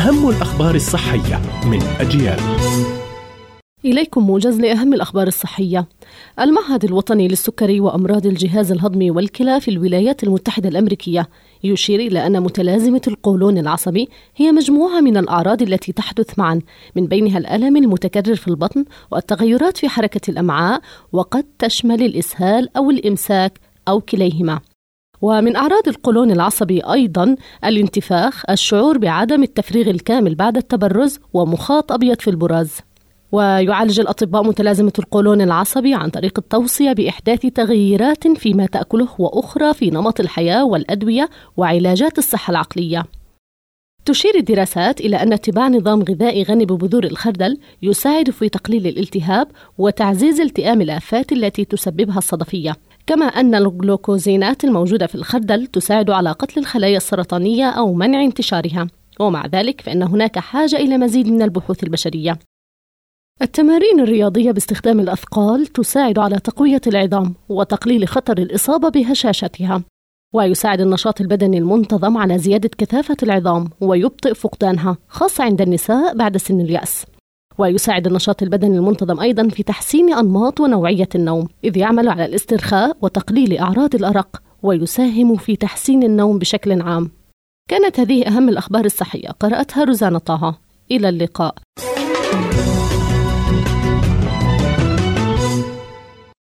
أهم الأخبار الصحية من أجيال إليكم موجز لأهم الأخبار الصحية. المعهد الوطني للسكري وأمراض الجهاز الهضمي والكلى في الولايات المتحدة الأمريكية يشير إلى أن متلازمة القولون العصبي هي مجموعة من الأعراض التي تحدث معا من بينها الألم المتكرر في البطن والتغيرات في حركة الأمعاء وقد تشمل الإسهال أو الإمساك أو كليهما. ومن أعراض القولون العصبي أيضا الانتفاخ، الشعور بعدم التفريغ الكامل بعد التبرز ومخاط أبيض في البراز. ويعالج الأطباء متلازمة القولون العصبي عن طريق التوصية بإحداث تغييرات فيما تأكله وأخرى في نمط الحياة والأدوية وعلاجات الصحة العقلية. تشير الدراسات إلى أن اتباع نظام غذائي غني ببذور الخردل يساعد في تقليل الالتهاب وتعزيز التئام الآفات التي تسببها الصدفية. كما أن الجلوكوزينات الموجودة في الخردل تساعد على قتل الخلايا السرطانية أو منع انتشارها. ومع ذلك فإن هناك حاجة إلى مزيد من البحوث البشرية. التمارين الرياضية باستخدام الأثقال تساعد على تقوية العظام وتقليل خطر الإصابة بهشاشتها ويساعد النشاط البدني المنتظم على زيادة كثافة العظام ويبطئ فقدانها خاصة عند النساء بعد سن اليأس ويساعد النشاط البدني المنتظم أيضا في تحسين أنماط ونوعية النوم إذ يعمل على الاسترخاء وتقليل أعراض الأرق ويساهم في تحسين النوم بشكل عام. كانت هذه أهم الأخبار الصحية. قرأتها روزانا طه. إلى اللقاء.